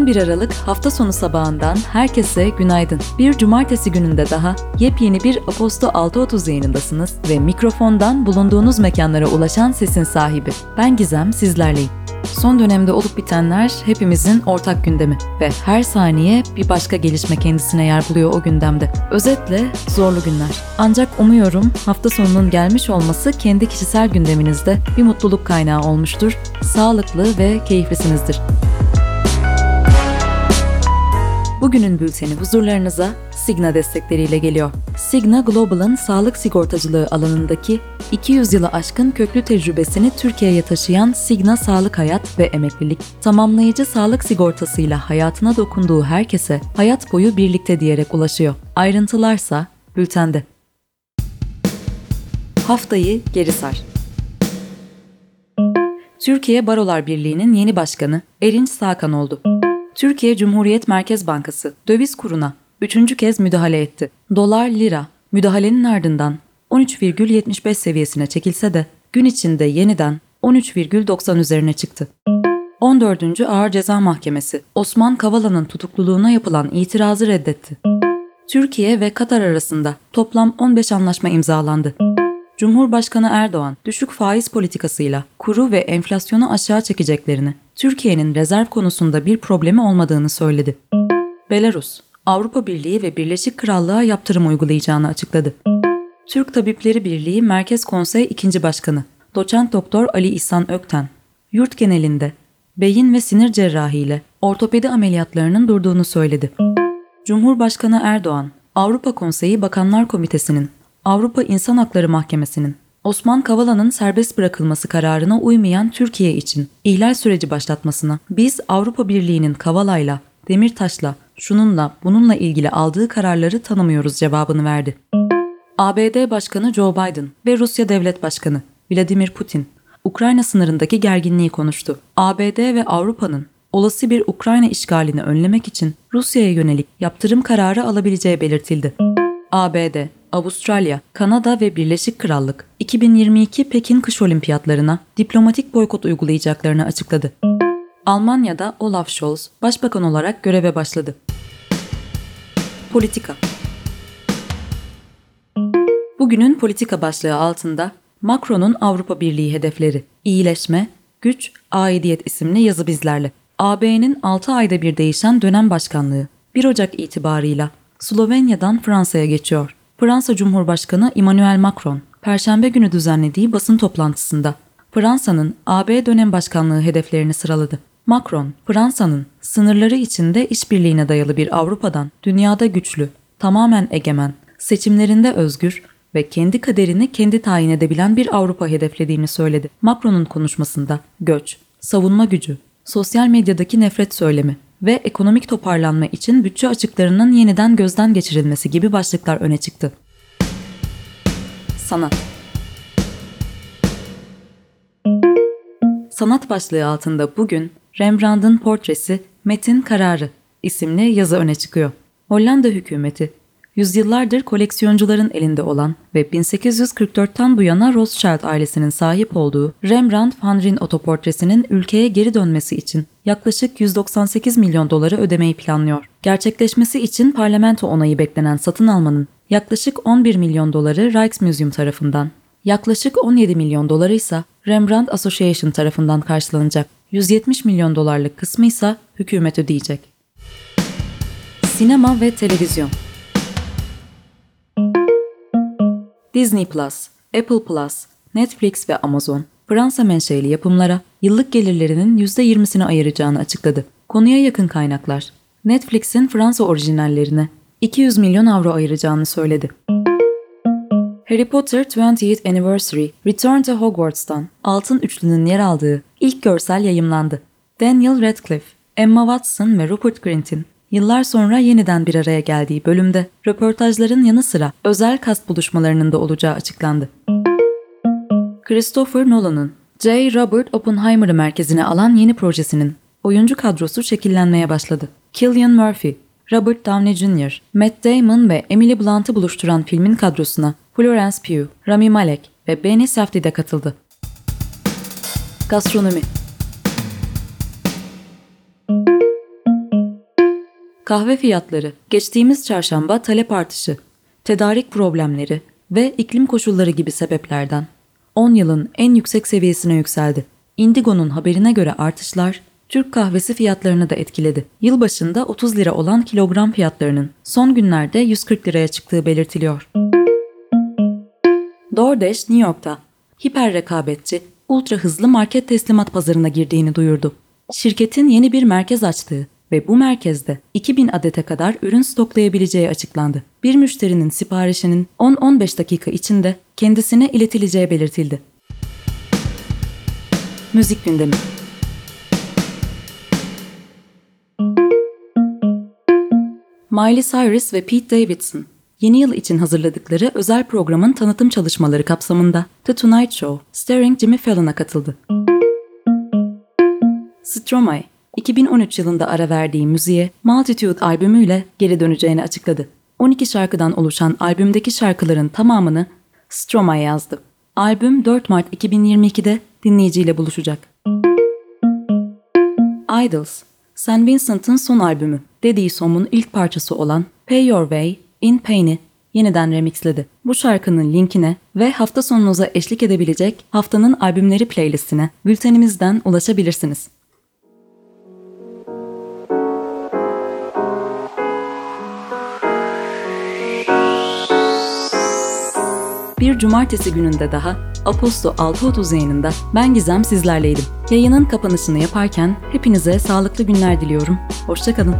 11 Aralık hafta sonu sabahından herkese günaydın. Bir cumartesi gününde daha yepyeni bir Aposto 6.30 yayınındasınız ve mikrofondan bulunduğunuz mekanlara ulaşan sesin sahibi. Ben Gizem, sizlerleyim. Son dönemde olup bitenler hepimizin ortak gündemi ve her saniye bir başka gelişme kendisine yer buluyor o gündemde. Özetle zorlu günler. Ancak umuyorum hafta sonunun gelmiş olması kendi kişisel gündeminizde bir mutluluk kaynağı olmuştur, sağlıklı ve keyiflisinizdir. Bugünün bülteni huzurlarınıza Signa destekleriyle geliyor. Signa Global'ın sağlık sigortacılığı alanındaki 200 yılı aşkın köklü tecrübesini Türkiye'ye taşıyan Signa Sağlık Hayat ve Emeklilik, tamamlayıcı sağlık sigortasıyla hayatına dokunduğu herkese hayat boyu birlikte diyerek ulaşıyor. Ayrıntılarsa bültende. Haftayı geri sar. Türkiye Barolar Birliği'nin yeni başkanı Erinç Sakan oldu. Türkiye Cumhuriyet Merkez Bankası döviz kuruna üçüncü kez müdahale etti. Dolar lira müdahalenin ardından 13,75 seviyesine çekilse de gün içinde yeniden 13,90 üzerine çıktı. 14. Ağır Ceza Mahkemesi Osman Kavala'nın tutukluluğuna yapılan itirazı reddetti. Türkiye ve Katar arasında toplam 15 anlaşma imzalandı. Cumhurbaşkanı Erdoğan düşük faiz politikasıyla kuru ve enflasyonu aşağı çekeceklerini, Türkiye'nin rezerv konusunda bir problemi olmadığını söyledi. Belarus, Avrupa Birliği ve Birleşik Krallığa yaptırım uygulayacağını açıkladı. Türk Tabipleri Birliği Merkez Konsey 2. Başkanı Doçent Doktor Ali İhsan Ökten, yurt genelinde beyin ve sinir cerrahi ile ortopedi ameliyatlarının durduğunu söyledi. Cumhurbaşkanı Erdoğan, Avrupa Konseyi Bakanlar Komitesi'nin Avrupa İnsan Hakları Mahkemesi'nin Osman Kavala'nın serbest bırakılması kararına uymayan Türkiye için ihlal süreci başlatmasına biz Avrupa Birliği'nin Kavala'yla, Demirtaş'la, şununla, bununla ilgili aldığı kararları tanımıyoruz cevabını verdi. ABD Başkanı Joe Biden ve Rusya Devlet Başkanı Vladimir Putin Ukrayna sınırındaki gerginliği konuştu. ABD ve Avrupa'nın olası bir Ukrayna işgalini önlemek için Rusya'ya yönelik yaptırım kararı alabileceği belirtildi. ABD, Avustralya, Kanada ve Birleşik Krallık 2022 Pekin Kış Olimpiyatlarına diplomatik boykot uygulayacaklarını açıkladı. Almanya'da Olaf Scholz başbakan olarak göreve başladı. Politika Bugünün politika başlığı altında Macron'un Avrupa Birliği hedefleri, iyileşme, güç, aidiyet isimli yazı bizlerle. AB'nin 6 ayda bir değişen dönem başkanlığı 1 Ocak itibarıyla Slovenya'dan Fransa'ya geçiyor. Fransa Cumhurbaşkanı Emmanuel Macron, Perşembe günü düzenlediği basın toplantısında Fransa'nın AB dönem başkanlığı hedeflerini sıraladı. Macron, Fransa'nın sınırları içinde işbirliğine dayalı bir Avrupa'dan dünyada güçlü, tamamen egemen, seçimlerinde özgür ve kendi kaderini kendi tayin edebilen bir Avrupa hedeflediğini söyledi. Macron'un konuşmasında göç, savunma gücü, sosyal medyadaki nefret söylemi ve ekonomik toparlanma için bütçe açıklarının yeniden gözden geçirilmesi gibi başlıklar öne çıktı. Sanat Sanat başlığı altında bugün Rembrandt'ın portresi Metin Kararı isimli yazı öne çıkıyor. Hollanda hükümeti yüzyıllardır koleksiyoncuların elinde olan ve 1844'ten bu yana Rothschild ailesinin sahip olduğu Rembrandt van Rijn otoportresinin ülkeye geri dönmesi için yaklaşık 198 milyon doları ödemeyi planlıyor. Gerçekleşmesi için parlamento onayı beklenen satın almanın yaklaşık 11 milyon doları Rijksmuseum tarafından, yaklaşık 17 milyon doları ise Rembrandt Association tarafından karşılanacak. 170 milyon dolarlık kısmı ise hükümet ödeyecek. Sinema ve televizyon Disney Plus, Apple Plus, Netflix ve Amazon, Fransa menşeli yapımlara yıllık gelirlerinin %20'sini ayıracağını açıkladı. Konuya yakın kaynaklar, Netflix'in Fransa orijinallerine 200 milyon avro ayıracağını söyledi. Harry Potter 20th Anniversary Return to Hogwarts'tan Altın Üçlü'nün yer aldığı ilk görsel yayımlandı. Daniel Radcliffe, Emma Watson ve Rupert Grint'in yıllar sonra yeniden bir araya geldiği bölümde röportajların yanı sıra özel kast buluşmalarının da olacağı açıklandı. Christopher Nolan'ın J. Robert Oppenheimer'ı merkezine alan yeni projesinin oyuncu kadrosu şekillenmeye başladı. Cillian Murphy, Robert Downey Jr., Matt Damon ve Emily Blunt'ı buluşturan filmin kadrosuna Florence Pugh, Rami Malek ve Benny Safdie de katıldı. Gastronomi Kahve fiyatları, geçtiğimiz çarşamba talep artışı, tedarik problemleri ve iklim koşulları gibi sebeplerden 10 yılın en yüksek seviyesine yükseldi. Indigo'nun haberine göre artışlar Türk kahvesi fiyatlarını da etkiledi. Yılbaşında 30 lira olan kilogram fiyatlarının son günlerde 140 liraya çıktığı belirtiliyor. DoorDash New York'ta hiper rekabetçi, ultra hızlı market teslimat pazarına girdiğini duyurdu. Şirketin yeni bir merkez açtığı ve bu merkezde 2000 adete kadar ürün stoklayabileceği açıklandı. Bir müşterinin siparişinin 10-15 dakika içinde kendisine iletileceği belirtildi. Müzik gündemi Miley Cyrus ve Pete Davidson yeni yıl için hazırladıkları özel programın tanıtım çalışmaları kapsamında The Tonight Show starring Jimmy Fallon'a katıldı. Stromae, 2013 yılında ara verdiği müziğe Multitude albümüyle geri döneceğini açıkladı. 12 şarkıdan oluşan albümdeki şarkıların tamamını Stromae yazdı. Albüm 4 Mart 2022'de dinleyiciyle buluşacak. Idols, St. Vincent'ın son albümü Daddy Som'un ilk parçası olan Pay Your Way in Pain'i yeniden remixledi. Bu şarkının linkine ve hafta sonunuza eşlik edebilecek haftanın albümleri playlistine bültenimizden ulaşabilirsiniz. Bir cumartesi gününde daha Aposto 6.30 yayınında ben Gizem sizlerleydim. Yayının kapanışını yaparken hepinize sağlıklı günler diliyorum. Hoşçakalın.